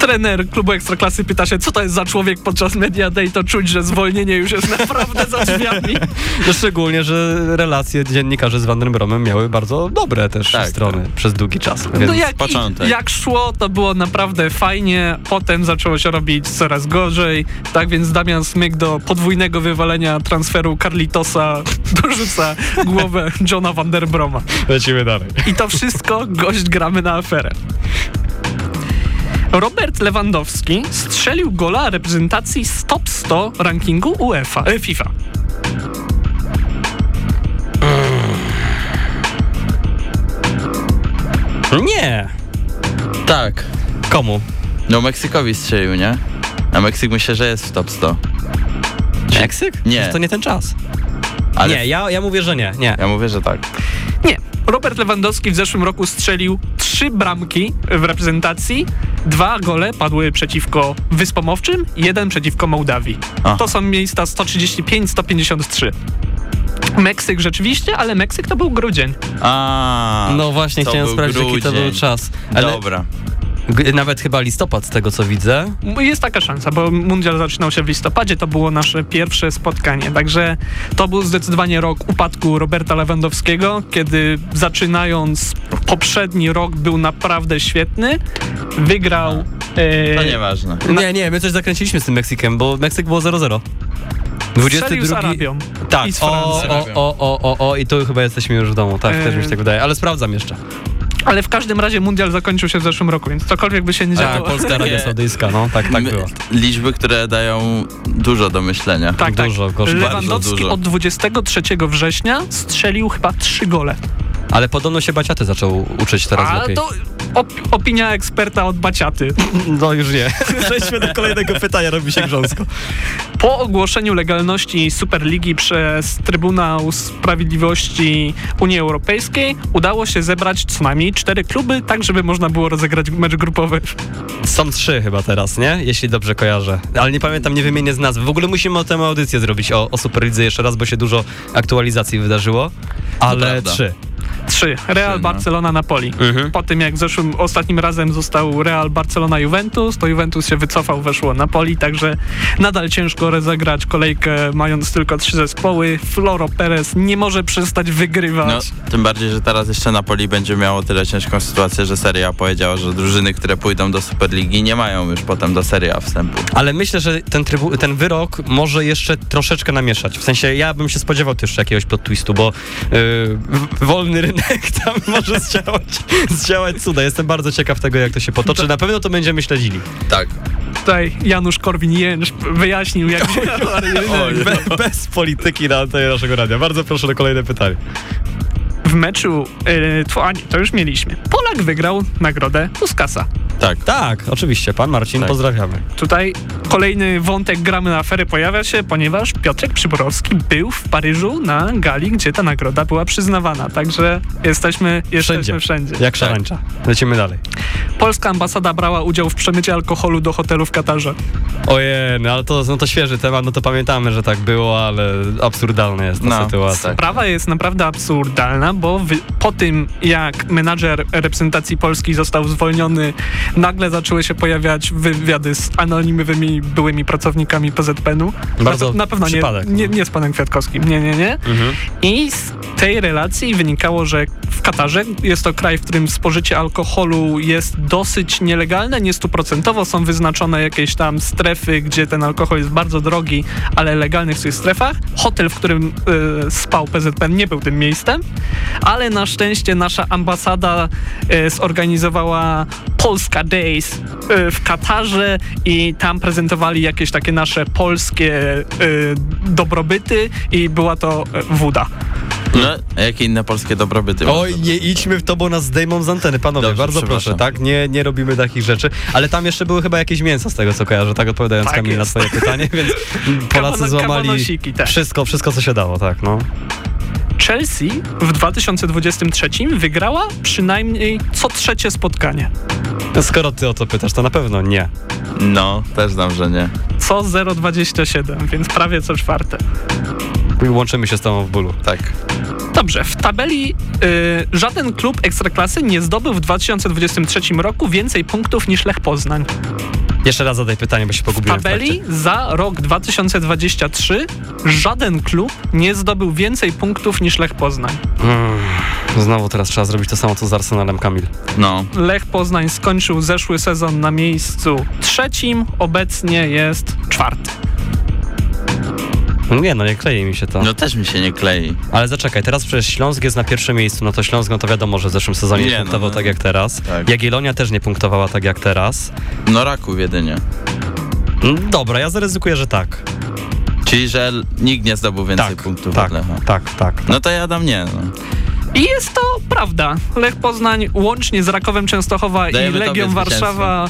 D: trener klubu Ekstraklasy pyta się, co to jest za człowiek podczas Media Day, to czuć, że zwolnienie już jest naprawdę za drzwiami.
B: No szczególnie, że relacje dziennikarzy z Vandenbromem miały bardzo dobre też
C: Tak,
B: strony przez długi czas. Więc
D: No jak,
C: początek.
D: jak szło, to było naprawdę fajnie, potem zaczęło się robić coraz gorzej, tak więc Damian Smyk do podwójnego wywalenia transferu Carlitosa dorzuca głowę Johna Vanderbroma.
B: lecimy dalej.
D: I to wszystko gość gramy na aferę. Robert Lewandowski strzelił gola reprezentacji z top 100 rankingu UEFA, e, FIFA.
B: Nie!
C: Tak.
B: Komu?
C: No Meksykowi strzelił, nie? A Meksyk myślę, że jest w top 100.
B: Meksyk?
C: Nie.
B: Przecież to nie ten czas.
C: Ale
B: Nie, ja, ja mówię, że nie, nie.
C: ja mówię, że tak.
D: Nie. Robert Lewandowski w zeszłym roku strzelił trzy bramki w reprezentacji. Dwa gole padły przeciwko Wyspom Owczym, jeden przeciwko Mołdawii.
C: Aha.
D: To są miejsca 135-153. Meksyk rzeczywiście, ale Meksyk to był grudzień.
C: A,
B: No właśnie, chciałem sprawdzić, jaki to był
C: grudzień.
B: czas. Ale
C: Dobra.
B: Nawet chyba listopad z tego co widzę.
D: Jest taka szansa, bo mundial zaczynał się w listopadzie, to było nasze pierwsze spotkanie, także to był zdecydowanie rok upadku Roberta Lewandowskiego, kiedy zaczynając poprzedni rok był naprawdę świetny, wygrał... e,
C: To nieważne.
B: Nie, nie, my coś zakręciliśmy z tym Meksykiem, bo Meksyk było 0-0.
D: strzelił z Arabią.
B: Tak,
D: I z
B: o,
D: Francją.
B: o, o, o, o, o, i tu chyba jesteśmy już w domu, tak,
D: E,
B: też mi się tak wydaje, ale sprawdzam jeszcze.
D: Ale w każdym razie mundial zakończył się w zeszłym roku, więc cokolwiek by się nie
B: Tak,
D: działo.
B: Polska Arabia Saudyjska, no, tak, tak było.
C: Liczby, które dają dużo do myślenia.
D: Tak, tak.
B: Dużo, gorzej.
D: Lewandowski
C: dużo.
D: od 23 września strzelił chyba trzy gole.
B: Ale podobno się Baciaty zaczął uczyć teraz
D: A
B: lepiej.
D: to op opinia eksperta od Baciaty.
B: No już nie. Przejdźmy do kolejnego pytania, robi się grząsko.
D: Po ogłoszeniu legalności Superligi przez Trybunał Sprawiedliwości Unii Europejskiej udało się zebrać co najmniej cztery kluby, tak żeby można było rozegrać mecz grupowy.
B: Są trzy chyba teraz, nie? Jeśli dobrze kojarzę. Ale nie pamiętam, nie wymienię z nazwy. W ogóle musimy o tę audycję zrobić, o, o Superlidze jeszcze raz, bo się dużo aktualizacji wydarzyło. Ale trzy.
D: Trzy. Real,
C: no.
D: Barcelona, Napoli.
B: Mhm.
D: Po tym jak zeszłym, ostatnim razem został Real, Barcelona, Juventus, to Juventus się wycofał, weszło Napoli, także nadal ciężko rozegrać kolejkę mając tylko trzy zespoły. Floro Perez nie może przestać
C: No,
D: wygrywać.
C: tym bardziej, że teraz jeszcze Napoli będzie miało tyle ciężką sytuację, że Serie A powiedziała, że drużyny, które pójdą do Superligi nie mają już potem do Serie A wstępu.
B: Ale myślę, że ten, trybu, ten wyrok może jeszcze troszeczkę namieszać. W sensie ja bym się spodziewał tu jeszcze jakiegoś plot twistu, bo yy, wolny rynek tam może zdziałać, zdziałać cuda. Jestem bardzo ciekaw tego, jak to się potoczy. Na pewno to będziemy śledzili.
C: Tak.
D: Tutaj Janusz Korwin-Jęcz wyjaśnił, jak rynek.
B: Be, bez polityki na antenie naszego radia. Bardzo proszę na kolejne pytanie.
D: W meczu, yy, nie, to już mieliśmy. Polak wygrał nagrodę Puskasa.
C: Tak.
B: Tak, oczywiście. Pan Marcin,
C: Tak.
B: pozdrawiamy.
D: Tutaj kolejny wątek gramy na afery pojawia się, ponieważ Piotrek Przyborowski był w Paryżu na gali, gdzie ta nagroda była przyznawana. Także jesteśmy, jesteśmy wszędzie.
B: Jak szarańcza. Lecimy dalej.
D: Polska ambasada brała udział w przemycie alkoholu do hotelu w Katarze.
B: Ojej, no ale to, no to świeży temat, no to pamiętamy, że tak było, ale absurdalna jest ta
C: No,
B: sytuacja.
C: tak.
D: Sprawa jest naprawdę absurdalna, bo wy, po tym jak menadżer reprezentacji Polski został zwolniony, nagle zaczęły się pojawiać wywiady z anonimowymi byłymi pracownikami PZPN-u.
B: Bardzo
D: na, na pewno nie,
B: przypadek, no.
D: nie, nie z panem Kwiatkowskim, nie, nie, nie.
B: Mhm.
D: I z tej relacji wynikało, że w Katarze jest to kraj, w którym spożycie alkoholu jest dosyć nielegalne, nie stuprocentowo są wyznaczone jakieś tam strefy, gdzie ten alkohol jest bardzo drogi, ale legalnych w tych strefach. Hotel, w którym y, spał PZPN nie był tym miejscem, ale na szczęście nasza ambasada y, zorganizowała Polska Days y, w Katarze i tam prezentowali jakieś takie nasze polskie y, dobrobyty i była to y, woda.
C: No, a jakie inne polskie dobrobyty
B: Oj, nie idźmy w to, bo nas zdejmą z anteny, panowie,
C: Dobrze,
B: bardzo proszę, tak? Nie, nie robimy takich rzeczy, ale tam jeszcze były chyba jakieś mięsa z tego, co kojarzę, tak odpowiadając
D: Tak
B: Kamil na
D: jest.
B: twoje pytanie, więc Polacy złamali
D: też.
B: wszystko, wszystko, co się dało, tak, no.
D: Chelsea w 2023 wygrała przynajmniej co trzecie spotkanie.
B: Skoro ty o to pytasz, to na pewno nie.
C: No, też znam, że nie.
D: Co 0,27, więc prawie co czwarte.
B: Łączymy się z tobą w bólu.
C: Tak.
D: Dobrze, w tabeli y, żaden klub ekstraklasy nie zdobył w 2023 roku więcej punktów niż Lech Poznań.
B: Jeszcze raz zadaj pytanie, bo się
D: W
B: pogubiłem w
D: tabeli
B: trakcie.
D: za rok 2023 żaden klub nie zdobył więcej punktów niż Lech Poznań.
B: Mm, znowu teraz trzeba zrobić to samo, co z Arsenalem, Kamil.
C: No.
D: Lech Poznań skończył zeszły sezon na miejscu trzecim, obecnie jest czwarty.
B: No nie, no nie klei mi się to.
C: No też mi się nie klei.
B: Ale zaczekaj, teraz przecież Śląsk jest na pierwszym miejscu, no to Śląsk, no to wiadomo, że w zeszłym sezonie nie,
C: Nie, no,
B: punktował
C: no.
B: tak jak teraz.
C: Tak.
B: Jagiellonia też nie punktowała tak jak teraz.
C: No Raków jedynie.
B: Mm, Dobra, ja zaryzykuję, że tak.
C: Czyli, że nikt nie zdobył więcej
B: Tak,
C: punktów
B: tak,
C: od Lecha.
B: tak, tak.
C: No to ja dam nie. No.
D: I jest to prawda. Lech Poznań łącznie z Rakowem Częstochowa
C: Dajemy
D: i Legią Warszawa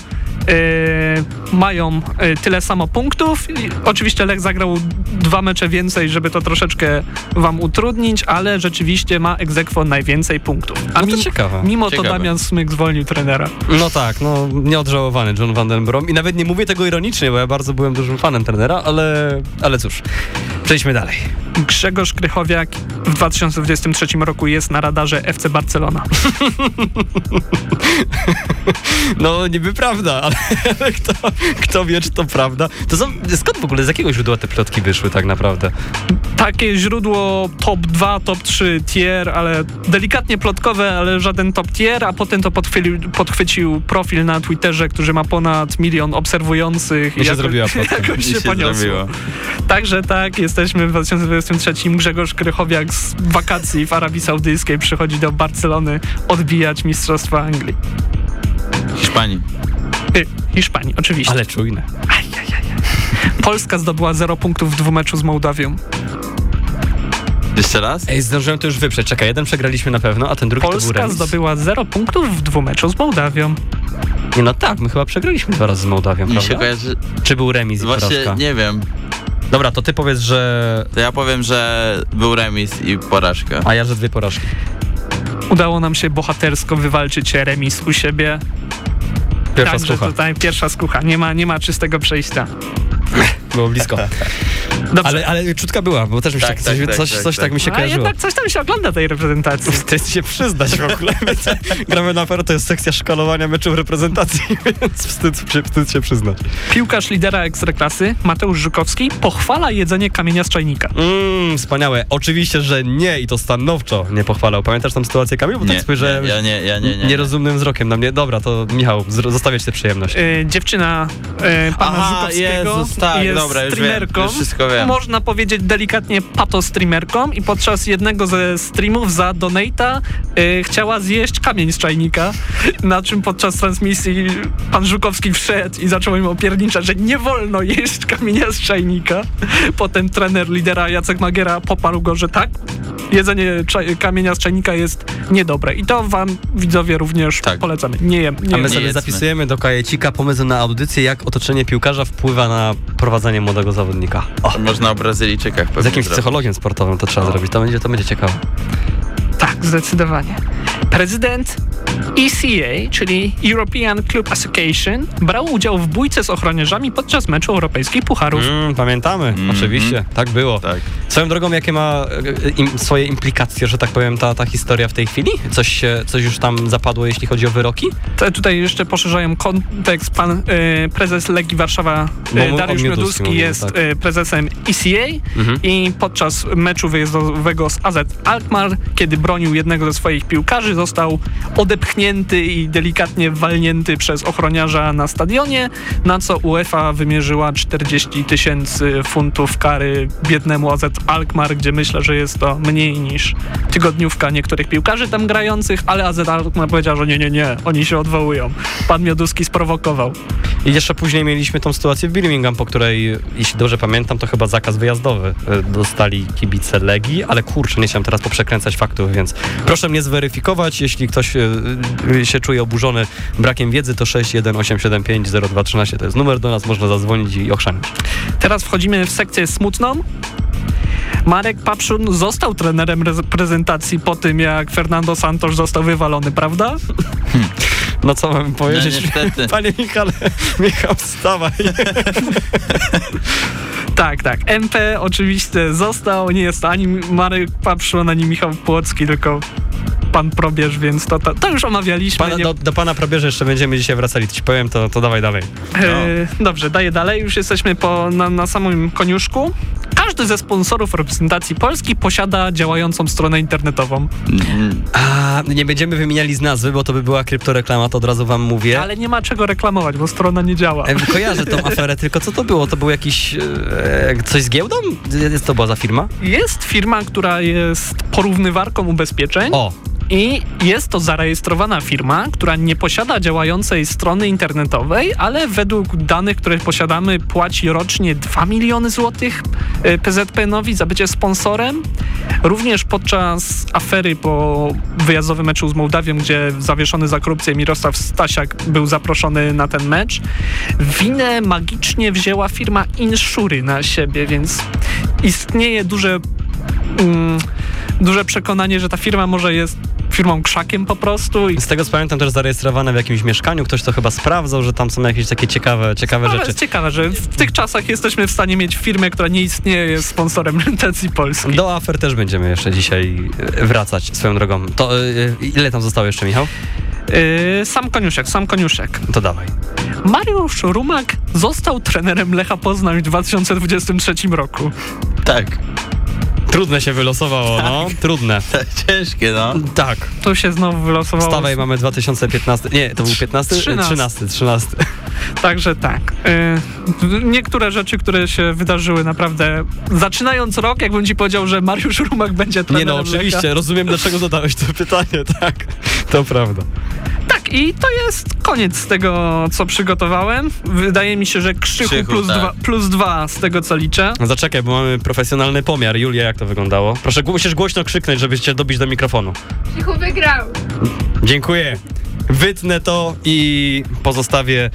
D: mają e, tyle samo punktów. Oczywiście Lech zagrał dwa mecze więcej, żeby to troszeczkę wam utrudnić, ale rzeczywiście ma egzekwo najwięcej punktów. A
B: No to
D: mimo,
B: ciekawe.
D: mimo to
C: Ciekawe.
D: Damian Smyk zwolnił trenera.
B: No tak, no nieodżałowany John Van Den Brom i nawet nie mówię tego ironicznie, bo ja bardzo byłem dużym fanem trenera, ale, ale cóż, przejdźmy dalej.
D: Grzegorz Krychowiak w 2023 roku jest na radarze FC Barcelona.
B: No niby prawda, ale kto, kto wie, czy to prawda. To są, skąd w ogóle, z jakiego źródła te plotki wyszły tak naprawdę?
D: Takie źródło top 2, top 3 tier, ale delikatnie plotkowe, ale żaden top tier, a potem to podchwycił, podchwycił profil na Twitterze, który ma ponad milion obserwujących.
B: I się
D: jako-
B: zrobiła plotka.
D: Jakoś
C: I
D: się poniosło.
C: zrobiło.
D: Także tak, jesteśmy w 2023. Grzegorz Krychowiak z wakacji w Arabii Saudyjskiej przychodzi do Barcelony odbijać Mistrzostwa Anglii.
C: Hiszpanii.
D: Y, Hiszpanii, oczywiście.
B: Ale czujne.
D: Polska zdobyła 0 punktów w dwumeczu z Mołdawią.
C: Jeszcze raz?
B: Ej, zdążyłem to już wyprzeć. Czekaj, jeden przegraliśmy na pewno, a ten drugi to był
D: Polska
B: remis.
D: zdobyła 0 punktów w dwumeczu z Mołdawią.
B: Nie, no tak, my chyba przegraliśmy dwa razy z Mołdawią,
C: Mi się
B: prawda?
C: kojarzy...
B: Czy był remis i
C: Właśnie
B: porażka?
C: nie wiem.
B: Dobra, to ty powiedz, że...
C: To ja powiem, że był remis i porażka.
B: A ja, że dwie porażki.
D: Udało nam się bohatersko wywalczyć remis u siebie.
B: Pierwsza
D: Także
B: skucha.
D: tutaj pierwsza skucha. Nie ma, nie ma czystego przejścia.
B: Było blisko.
D: Dobrze.
B: Ale, ale czutka była, bo też mi się
C: Tak,
B: tak,
C: tak,
B: coś,
C: tak,
B: coś,
C: tak,
B: coś
C: tak.
B: tak mi się
D: A
B: kojarzyło.
D: jednak coś tam się ogląda tej reprezentacji.
B: Wstyd się przyznać w ogóle. Gramy na Fero, to jest sekcja szkalowania meczów reprezentacji, więc wstyd, wstyd się przyznać.
D: Piłkarz lidera ekstraklasy, Mateusz Żukowski, pochwala jedzenie kamienia z czajnika.
B: Mmm, wspaniałe. Oczywiście, że nie i to stanowczo nie pochwalał. Pamiętasz tą sytuację, Kamil? Bo
C: Nie,
B: tak spojrzałem
C: nie, ja nie, ja nie, nie. nie.
B: nierozumnym wzrokiem na mnie. Dobra, to Michał, ci tę przyjemność.
D: E, dziewczyna e, pana
C: Aha,
D: Żukowskiego
C: Jezus, tak,
D: jest
C: dobra, już wiem,
D: streamerką.
C: już wszystko wiem.
D: Można powiedzieć delikatnie pato-streamerką i podczas jednego ze streamów za donata e, chciała zjeść kamień z czajnika, na czym podczas transmisji pan Żukowski wszedł i zaczął im opierniczać, że nie wolno jeść kamienia z czajnika. Potem trener lidera Jacek Magiera poparł go, że tak, jedzenie kamienia z czajnika jest niedobre. I to wam widzowie również
C: Tak.
D: polecamy. Nie jem. Nie
B: A my sobie
C: jedzmy.
B: zapisujemy do kajecika pomysł na audycję, jak otoczenie piłkarza wpływa na prowadzenie młodego zawodnika. O,
C: Można o Brazylijczykach
B: z jakimś
C: zrobić.
B: psychologiem sportowym to trzeba
C: No.
B: zrobić. To będzie, to będzie ciekawe.
D: Tak, zdecydowanie. Prezydent ECA, czyli European Club Association, brał udział w bójce z ochroniarzami podczas meczu europejskich pucharów.
B: Mm, pamiętamy,
C: Mhm.
B: oczywiście. Tak było.
C: Tak.
B: Swoją drogą, jakie ma e, im, swoje implikacje, że tak powiem, ta, ta historia w tej chwili? Coś, się, coś już tam zapadło, jeśli chodzi o wyroki?
D: Te tutaj jeszcze poszerzają kontekst. Pan e, prezes Legii Warszawa,
B: mu-
D: Dariusz
B: Mioduski mówimy,
D: jest
B: tak.
D: e, prezesem ECA
B: Mhm.
D: i podczas meczu wyjazdowego z AZ Alkmaar, kiedy bronił jednego ze swoich piłkarzy, został odepchnięty i delikatnie walnięty przez ochroniarza na stadionie, na co UEFA wymierzyła 40 tysięcy funtów kary biednemu AZ Alkmaar, gdzie myślę, że jest to mniej niż tygodniówka niektórych piłkarzy tam grających, ale AZ Alkmaar powiedział, że nie, nie, nie, oni się odwołują. Pan Mioduski sprowokował.
B: I jeszcze później mieliśmy tą sytuację w Birmingham, po której, jeśli dobrze pamiętam, to chyba zakaz wyjazdowy e, dostali kibice Legii, ale kurczę, nie chciałem teraz poprzekręcać faktów, więc proszę mnie zweryfikować. Jeśli ktoś e, e, się czuje oburzony brakiem wiedzy, to 618750213 to jest numer do nas, można zadzwonić i ochrzanić.
D: Teraz wchodzimy w sekcję smutną. Marek Papszun został trenerem reprezentacji po tym, jak Fernando Santos został wywalony, prawda?
B: No co mam
C: No
B: powiedzieć?
C: niestety.
B: Panie Michale, Michał, wstawaj.
D: Tak, tak. MP oczywiście został, nie jest to ani Marek Papszun, ani Michał Płocki, tylko pan Probierz, więc to, to, to już omawialiśmy.
B: Pana,
D: nie-
B: do, do pana probierze jeszcze będziemy dzisiaj wracali, to ci powiem, to, to dawaj dalej.
D: E, dobrze, daję dalej. Już jesteśmy po, na, na samym koniuszku. Każdy ze sponsorów reprezentacji Polski posiada działającą stronę internetową.
C: Mm,
B: A nie będziemy wymieniali z nazwy, bo to by była kryptoreklama, to od razu wam mówię.
D: Ale nie ma czego reklamować, bo strona nie działa.
B: Kojarzę tą aferę, tylko co to było? To był jakiś... E, coś z giełdą? Co to była za firma?
D: Jest firma, która jest porównywarką ubezpieczeń
B: O,
D: I jest to zarejestrowana firma, która nie posiada działającej strony internetowej, ale według danych, które posiadamy, płaci rocznie 2 miliony złotych y, PZPN-owi za bycie sponsorem. Również podczas afery po wyjazdowym meczu z Mołdawią, gdzie zawieszony za korupcję Mirosław Stasiak był zaproszony na ten mecz, winę magicznie wzięła firma Inszury na siebie, więc istnieje duże, mm, duże przekonanie, że ta firma może jest firmą krzakiem po prostu. I
B: Z tego co pamiętam też zarejestrowane w jakimś mieszkaniu, ktoś to chyba sprawdzał, że tam są jakieś takie ciekawe, ciekawe
D: ale
B: rzeczy.
D: jest ciekawe, że w tych czasach jesteśmy w stanie mieć firmę, która nie istnieje, jest sponsorem reprezentacji Polski.
B: Do afer też będziemy jeszcze dzisiaj e, wracać swoją drogą. To e, ile tam zostało jeszcze, Michał?
D: Yy, sam Koniuszek, sam Koniuszek.
B: To dawaj.
D: Mariusz Rumak został trenerem Lecha Poznań w 2023 roku.
C: Tak,
B: Trudne się wylosowało, no. Trudne.
C: ciężkie no.
B: Tak.
D: To się znowu wylosowało.
B: Stawaj mamy 2015. Nie, to był 15?
D: 13.
B: 13, 13.
D: Także tak. Yy, niektóre rzeczy, które się wydarzyły naprawdę zaczynając rok, jakbym ci powiedział, że Mariusz Rumak będzie
B: Nie
D: trenerem
B: no, oczywiście,
D: Lecha.
B: rozumiem dlaczego zadałeś to pytanie, tak. To prawda.
D: Tak, i to jest koniec tego, co przygotowałem. Wydaje mi się, że krzychu,
C: Krzychu,
D: plus,
C: tak.
D: dwa, plus dwa z tego, co liczę.
B: No Zaczekaj, bo mamy profesjonalny pomiar. Julia, jak to wyglądało? Proszę, musisz głośno krzyknąć, żebyście dobić do mikrofonu.
H: Krzychu wygrał.
B: Dziękuję. Wytnę to i pozostawię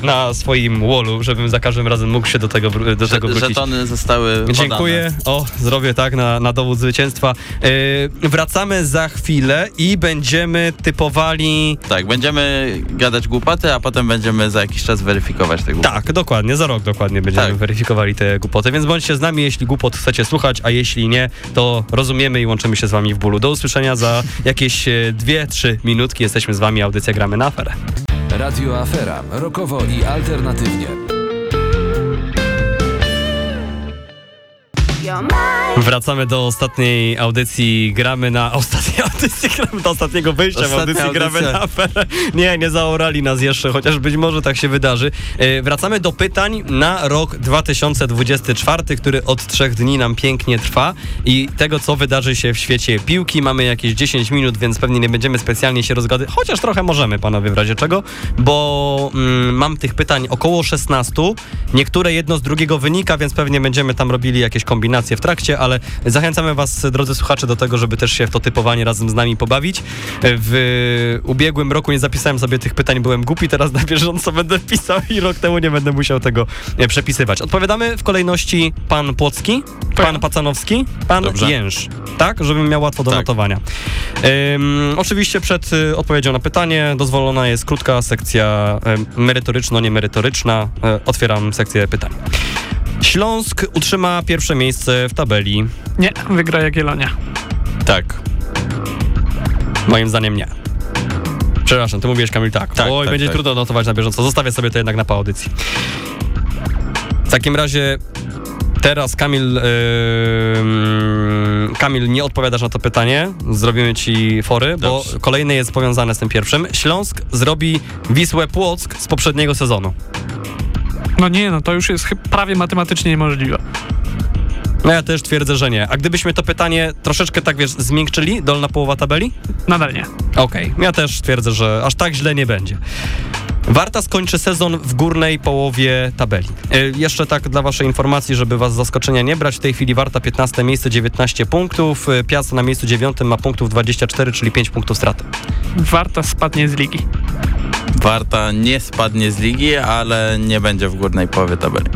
B: y, na swoim wallu, żebym za każdym razem mógł się do tego, do tego
C: Że,
B: wrócić.
C: żetony zostały podane.
B: Dziękuję. O, zrobię tak na, na dowód zwycięstwa. Y, wracamy za chwilę i będziemy typowali.
C: Tak, będziemy gadać głupoty, a potem będziemy za jakiś czas weryfikować te głupoty.
B: Tak, dokładnie, za rok dokładnie będziemy
C: Tak.
B: weryfikowali te głupoty, więc bądźcie z nami, jeśli głupot chcecie słuchać, a jeśli nie, to rozumiemy i łączymy się z wami w bólu. Do usłyszenia za jakieś 2-3 minutki. Jesteśmy z wami, audycja Gramy na Aferę.
E: Radio Afera. Rokowo i alternatywnie.
B: Wracamy do ostatniej audycji Gramy na... Ostatniej audycji Gramy do ostatniego wyjścia w
C: Ostatnia
B: audycji Gramy
C: audycja.
B: na Aferę. Nie, nie zaorali nas jeszcze, chociaż być może tak się wydarzy. E, Wracamy do pytań na rok 2024, który od trzech dni nam pięknie trwa i tego, co wydarzy się w świecie piłki. Mamy jakieś 10 minut, więc pewnie nie będziemy specjalnie się rozgadywać, chociaż trochę możemy, panowie, w razie czego, bo mm, mam tych pytań około 16. Niektóre jedno z drugiego wynika, więc pewnie będziemy tam robili jakieś kombinacje w trakcie, ale zachęcamy was, drodzy słuchacze, do tego, żeby też się w to typowanie razem z nami pobawić. W ubiegłym roku nie zapisałem sobie tych pytań, byłem głupi, teraz na bieżąco będę pisał i rok temu nie będę musiał tego e, przepisywać. Odpowiadamy w kolejności pan Płocki, pan Pacanowski, pan
C: Dobrze.
B: Jęż. Tak, żebym miał łatwo do
C: Tak.
B: notowania. Oczywiście przed y, odpowiedzią na pytanie dozwolona jest krótka sekcja merytoryczno-niemerytoryczna. Y, otwieram sekcję pytań. Śląsk utrzyma pierwsze miejsce w tabeli.
D: Nie, wygra Jagiellonia.
C: Tak.
B: Moim zdaniem nie. Przepraszam, ty mówiłeś Kamil tak.
C: Tak,
B: Oj,
C: tak,
B: będzie
C: tak.
B: trudno notować na bieżąco. Zostawię sobie to jednak na po audycji. W takim razie teraz Kamil, yy, Kamil, nie odpowiadasz na to pytanie. Zrobimy ci fory, bo
C: Dobrze.
B: kolejne jest powiązane z tym pierwszym. Śląsk zrobi Wisłę Płock z poprzedniego sezonu.
D: No nie, no to już jest prawie matematycznie niemożliwe.
B: No ja też twierdzę, że nie. A gdybyśmy to pytanie troszeczkę tak, wiesz, zmiękczyli, dolna połowa tabeli?
D: Nadal nie.
B: Okej, ja też twierdzę, że aż tak źle nie będzie. Warta skończy sezon w górnej połowie tabeli. E, jeszcze tak dla waszej informacji, żeby was zaskoczenia nie brać, w tej chwili Warta 15 miejsce, 19 punktów, e, Piast na miejscu 9 ma punktów 24, czyli 5 punktów straty.
D: Warta spadnie z ligi.
C: Warta nie spadnie z ligi, ale nie będzie w górnej połowie tabeli.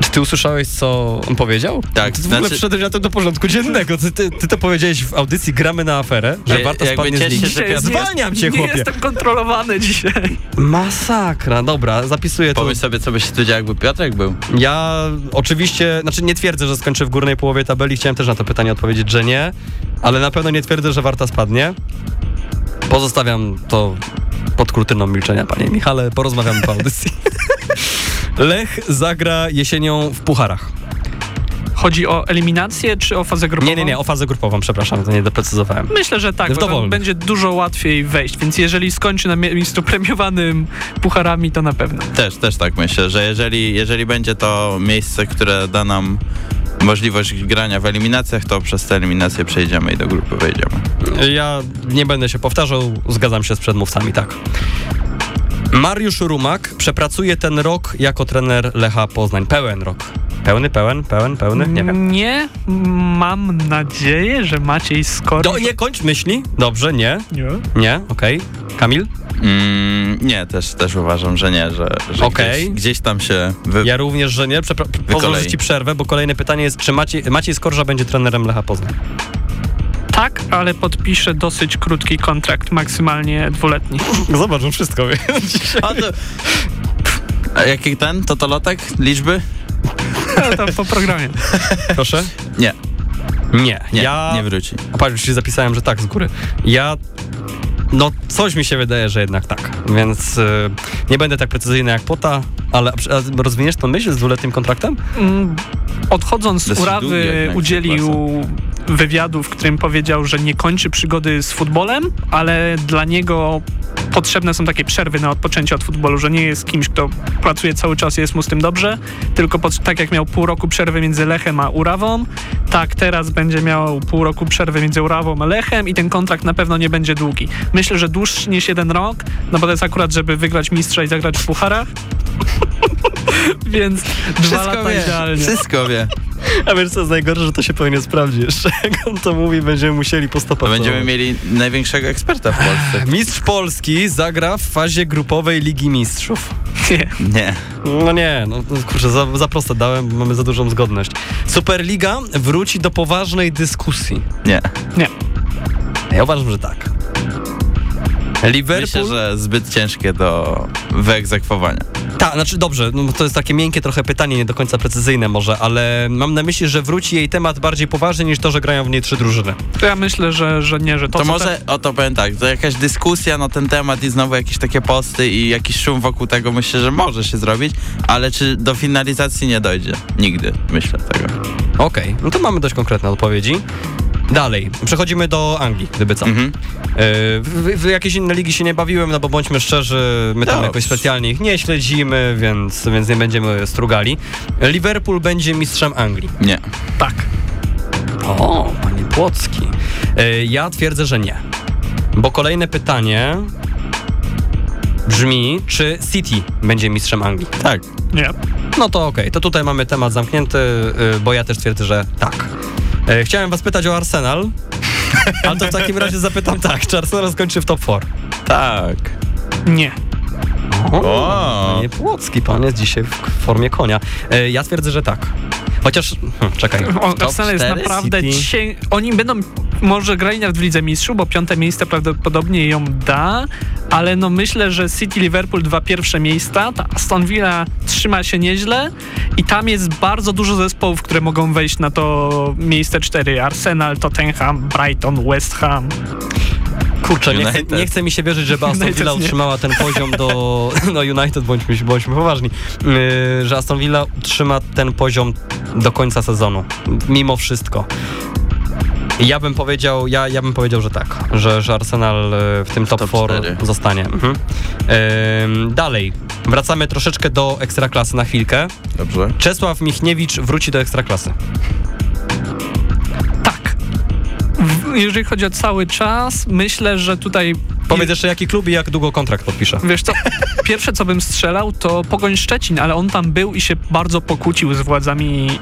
B: Czy ty usłyszałeś, co on powiedział?
C: Tak,
B: Ty w ogóle
C: znaczy-
B: wszedłeś na to do porządku dziennego. Ty, ty, ty to powiedziałeś w audycji Gramy na aferę, że
C: jakby
B: spadnie z ligi.
C: się,
D: nie
B: Zwalniam cię,
D: Nie
B: chłopie.
D: jestem kontrolowany dzisiaj.
B: Masakra, dobra, zapisuję to.
C: Pomyśl sobie, co by się tu działo, jakby Piotrek był.
B: Ja oczywiście, znaczy nie twierdzę, że skończę w górnej połowie tabeli, chciałem też na to pytanie odpowiedzieć, że nie, ale na pewno nie twierdzę, że Warta spadnie. Pozostawiam to pod kurtyną milczenia, panie Michale, porozmawiamy po audycji. Lech zagra jesienią w pucharach.
D: Chodzi o eliminację czy o fazę grupową?
B: Nie, nie, nie, o fazę grupową, przepraszam, to nie doprecyzowałem.
D: Myślę, że tak, bo będzie dużo łatwiej wejść, więc jeżeli skończy na miejscu premiowanym pucharami, to na pewno.
C: Też, też tak myślę, że jeżeli, jeżeli będzie to miejsce, które da nam możliwość grania w eliminacjach, to przez te eliminacje przejdziemy i do grupy wejdziemy.
B: Ja nie będę się powtarzał, zgadzam się z przedmówcami, tak. Mariusz Rumak przepracuje ten rok jako trener Lecha Poznań. Pełen rok. Pełny, pełen, pełen, pełny? Nie wiem.
D: Nie, mam nadzieję, że Maciej skoro...
B: Do, nie kończ myśli. Dobrze, nie.
D: Nie.
B: Nie, okej. Kamil?
C: Mm, nie, też, też uważam, że nie, że, że
B: Okej.
C: gdzieś, gdzieś tam się wy...
B: Ja również, że nie. Przepra- pozwolę ci przerwę, bo kolejne pytanie jest, czy Maciej, Maciej Skorża będzie trenerem Lecha Poznań?
D: Tak, ale podpiszę dosyć krótki kontrakt, maksymalnie dwuletni.
B: Zobaczą wszystko.
C: A, to... A jaki ten? Totolotek? Liczby?
D: To po programie.
B: Proszę?
C: Nie,
B: Nie.
C: nie,
B: ja...
C: nie wróci.
B: A patrz, już się zapisałem, że tak z góry. Ja. No, coś mi się wydaje, że jednak tak. Więc y, nie będę tak precyzyjny jak Pota, ale a rozwiniesz tą myśl z dwuletnim kontraktem?
D: Mm, Odchodząc z Urawy udzielił wywiadu, w którym powiedział, że nie kończy przygody z futbolem, ale dla niego potrzebne są takie przerwy na odpoczęcie od futbolu, że nie jest kimś, kto pracuje cały czas i jest mu z tym dobrze, tylko pod, tak jak miał pół roku przerwy między Lechem a Urawą, tak teraz będzie miał pół roku przerwy między Urawą a Lechem i ten kontrakt na pewno nie będzie długi. Myślę, że dłuższy niż jeden rok, no bo to jest akurat, żeby wygrać mistrza i zagrać w pucharach. Więc dwa lata idealnie.
C: Wszystko wie.
B: A wiesz co jest najgorsze, że to się powinien sprawdzić jeszcze. Jak on to mówi, będziemy musieli po
C: To
B: stopach.
C: będziemy mieli największego eksperta w Polsce.
B: Mistrz Polski zagra w fazie grupowej Ligi Mistrzów.
D: Nie.
C: Nie.
B: No nie, no kurczę, za, za proste dałem, bo mamy za dużą zgodność. Superliga wróci do poważnej dyskusji.
C: Nie.
B: Ja uważam, że tak. Liverpool...
C: Myślę, że zbyt ciężkie do wyegzekwowania.
B: Tak, znaczy dobrze, no to jest takie miękkie trochę pytanie, nie do końca precyzyjne może, ale mam na myśli, że wróci jej temat bardziej poważny niż to, że grają w niej trzy drużyny.
D: To ja myślę, że, że nie, że to,
C: To, może, o to powiem tak, to jakaś dyskusja na ten temat i znowu jakieś takie posty i jakiś szum wokół tego myślę, że może się zrobić, ale czy do finalizacji nie dojdzie? Nigdy, myślę tego.
B: Okej, no to mamy dość konkretne odpowiedzi. Dalej, przechodzimy do Anglii, gdyby co.
C: Mhm.
B: Yy, w, w jakieś inne ligi się nie bawiłem, no bo bądźmy szczerzy, my tam
C: Dobrze.
B: jakoś specjalnie ich nie śledzimy, więc, więc nie będziemy strugali. Liverpool będzie mistrzem Anglii.
C: Nie.
D: tak.
B: O, panie Płocki. Yy, ja twierdzę, że nie. Bo kolejne pytanie brzmi, czy City będzie mistrzem Anglii?
C: Tak.
D: Nie.
B: No to okej, to tutaj mamy temat zamknięty, yy, bo ja też twierdzę, że tak. Yy, chciałem was pytać o Arsenal, ale to w takim razie zapytam tak, czy Arsenal skończy w top 4?
C: Tak.
D: Nie.
C: O.
B: Panie Płocki, pan jest dzisiaj w formie konia. E, ja twierdzę, że tak. Chociaż, hm, czekaj.
D: O, Arsenal jest naprawdę dzisiaj... Oni będą może grali nawet w Lidze Mistrzów, bo piąte miejsce prawdopodobnie ją da, ale no myślę, że City, Liverpool dwa pierwsze miejsca, ta Aston Villa trzyma się nieźle i tam jest bardzo dużo zespołów, które mogą wejść na to miejsce cztery. Arsenal, Tottenham, Brighton, West Ham.
B: Kurczę, nie chcę,
C: United.
B: nie chcę mi się wierzyć, żeby Aston Villa utrzymała ten poziom do... No United, bądźmy, bądźmy poważni. Yy, że Aston Villa utrzyma ten poziom do końca sezonu. Mimo wszystko. Ja bym powiedział, ja, ja bym powiedział, że tak, że, że Arsenal e, w tym top,
C: Top
B: 4
C: cztery.
B: zostanie. Mhm. Ym, dalej, wracamy troszeczkę do Ekstraklasy na chwilkę.
C: Dobrze.
B: Czesław Michniewicz wróci do Ekstraklasy.
D: Tak. W, jeżeli chodzi o cały czas, myślę, że tutaj
B: Powiedz jeszcze jaki klub i jak długo kontrakt podpisze.
D: Wiesz co, pierwsze co bym strzelał to Pogoń Szczecin, ale on tam był i się bardzo pokłócił z władzami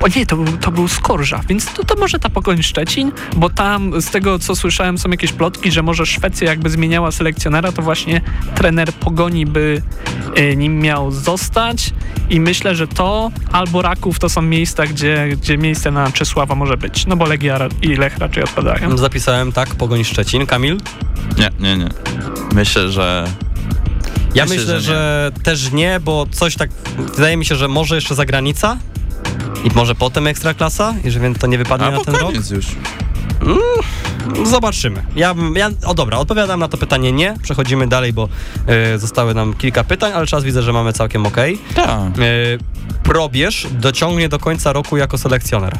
D: o nie, to był, to był Skorża, więc to, to może ta Pogoń Szczecin, bo tam z tego co słyszałem są jakieś plotki, że może Szwecja jakby zmieniała selekcjonera, to właśnie trener Pogoni by y, nim miał zostać i myślę, że to albo Raków to są miejsca, gdzie, gdzie miejsce na Czesława może być, no bo Legia i Lech raczej odpadają.
B: Zapisałem tak, Pogoń Szczecin. Kamil?
C: Nie, nie, nie. Myślę, że
B: Ja
C: Myślę,
B: myślę,
C: że
B: że, też nie, bo coś tak, wydaje mi się, że może jeszcze zagranica i może potem Ekstraklasa, jeżeli więc to nie wypadnie na
C: albo
B: ten rok.
C: koniec już.
B: Zobaczymy. Ja, bym- ja, o dobra, odpowiadam na to pytanie nie. Przechodzimy dalej, bo e, zostały nam kilka pytań, ale czas widzę, że mamy całkiem ok.
C: Tak.
B: probierz dociągnie do końca roku jako selekcjoner.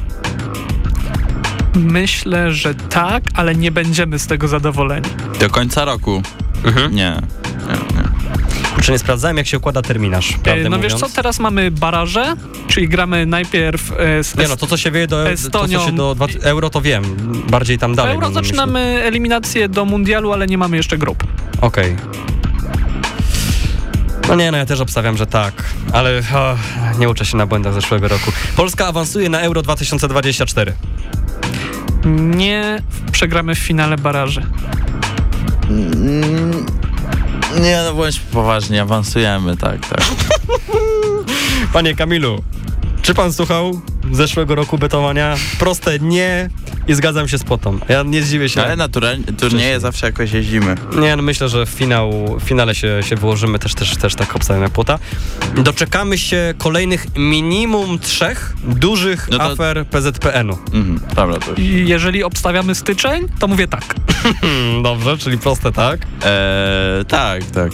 D: Myślę, że tak, ale nie będziemy z tego zadowoleni.
C: Do końca roku.
B: Mhm.
C: Nie.
B: Jeszcze nie sprawdzałem, jak się układa terminarz,
D: E, No wiesz
B: mówiąc.
D: co, teraz mamy baraże, czyli gramy najpierw e, z
B: Nie no, to co się wieje do, to, co
D: Estonią.
B: się do dwa, euro, to wiem. Bardziej tam dalej.
D: Euro
B: na myśli.
D: zaczynamy eliminację do mundialu, ale nie mamy jeszcze grup.
B: Okej. No nie, no ja też obstawiam, że tak, ale o, nie uczę się na błędach zeszłego roku. Polska awansuje na Euro 2024.
D: Nie przegramy w finale baraży.
C: Mm, Nie, no bądź poważnie, awansujemy, tak, tak.
B: Panie Kamilu, czy pan słuchał zeszłego roku betowania? Proste nie i zgadzam się z potą. Ja nie zdziwię się.
C: Ale naturalnie, turnieje zawsze jakoś jeździmy.
B: Nie, no myślę, że w, finał, w finale się, się wyłożymy, też, też, też tak obstawiam jak płota. Doczekamy się kolejnych minimum trzech dużych
C: No to-
B: afer PZPN-u.
C: Mhm, dobra, to już.
D: I jeżeli obstawiamy styczeń, to mówię tak.
B: Dobrze, czyli proste, tak?
C: Eee, tak, tak.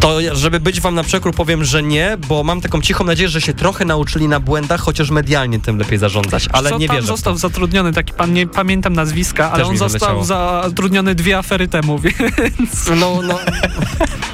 B: To żeby być wam na przekór powiem, że nie, bo mam taką cichą nadzieję, że się trochę nauczyli na błędach, chociaż medialnie tym lepiej zarządzać, ale
D: Co
B: nie wierzę.
D: został zatrudniony taki pan, nie pamiętam nazwiska, ale
B: Też
D: on został zatrudniony dwie afery temu, więc
B: No, no.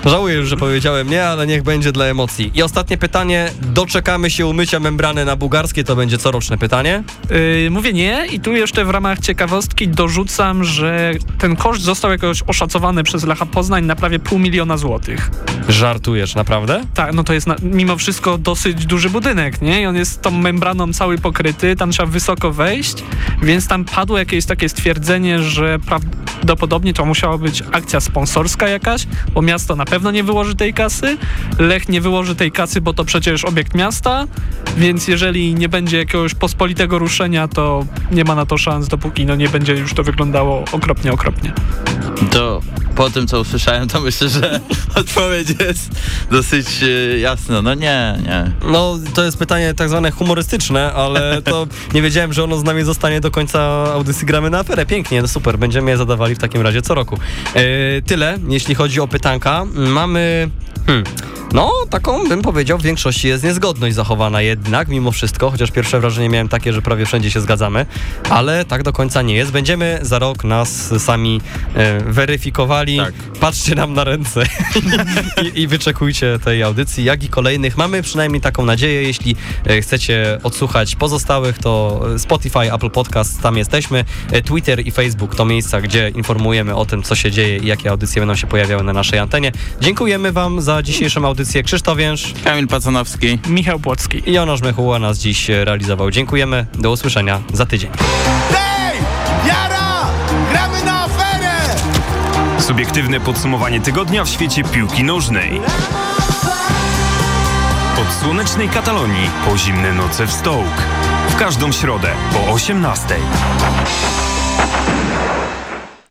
B: Żałuję już, że powiedziałem nie, ale niech będzie dla emocji. I ostatnie pytanie. Doczekamy się umycia membrany na bułgarskie, to będzie coroczne pytanie.
D: Yy, mówię nie i tu jeszcze w ramach ciekawostki dorzucam, że ten koszt został jakoś oszacowany przez Lecha Poznań na prawie pół miliona złotych.
B: Żartujesz, naprawdę?
D: Tak, no to jest na, mimo wszystko dosyć duży budynek, nie? I on jest tą membraną cały pokryty, tam trzeba wysoko wejść, więc tam padło jakieś takie stwierdzenie, że prawdopodobnie to musiała być akcja sponsorska jakaś, bo miasto na pewno nie wyłoży tej kasy, Lech nie wyłoży tej kasy, bo to przecież obiekt miasta, więc jeżeli nie będzie jakiegoś pospolitego ruszenia, to nie ma na to szans, dopóki no nie będzie już to wyglądało okropnie, okropnie.
C: Po tym, co usłyszałem, to myślę, że odpowiedź jest dosyć e, jasna. No nie, nie.
B: No, to jest pytanie tak zwane humorystyczne, ale to nie wiedziałem, że ono z nami zostanie do końca audycji Gramy na aferę. Pięknie, no super, będziemy je zadawali w takim razie co roku. E, tyle, jeśli chodzi o pytanka. Mamy... Hmm, no, taką bym powiedział, w większości jest niezgodność zachowana jednak, mimo wszystko, chociaż pierwsze wrażenie miałem takie, że prawie wszędzie się zgadzamy, ale tak do końca nie jest. Będziemy za rok nas sami e, weryfikowali.
C: Tak.
B: Patrzcie nam na ręce I, i wyczekujcie tej audycji, jak i kolejnych. Mamy przynajmniej taką nadzieję, jeśli e, chcecie odsłuchać pozostałych, to Spotify, Apple Podcast, tam jesteśmy. E, Twitter i Facebook to miejsca, gdzie informujemy o tym, co się dzieje i jakie audycje będą się pojawiały na naszej antenie. Dziękujemy Wam za dzisiejszą audycję. Krzysztof Więż
C: Kamil Pacanowski.
D: Michał Płocki.
B: i Jonasz Mechuła nas dziś realizował. Dziękujemy. Do usłyszenia za tydzień.
I: Hej! Jara! Gramy na aferę!
A: Subiektywne podsumowanie tygodnia w świecie piłki nożnej. Od słonecznej Katalonii po zimne noce w Stołk. W każdą środę po 18:00.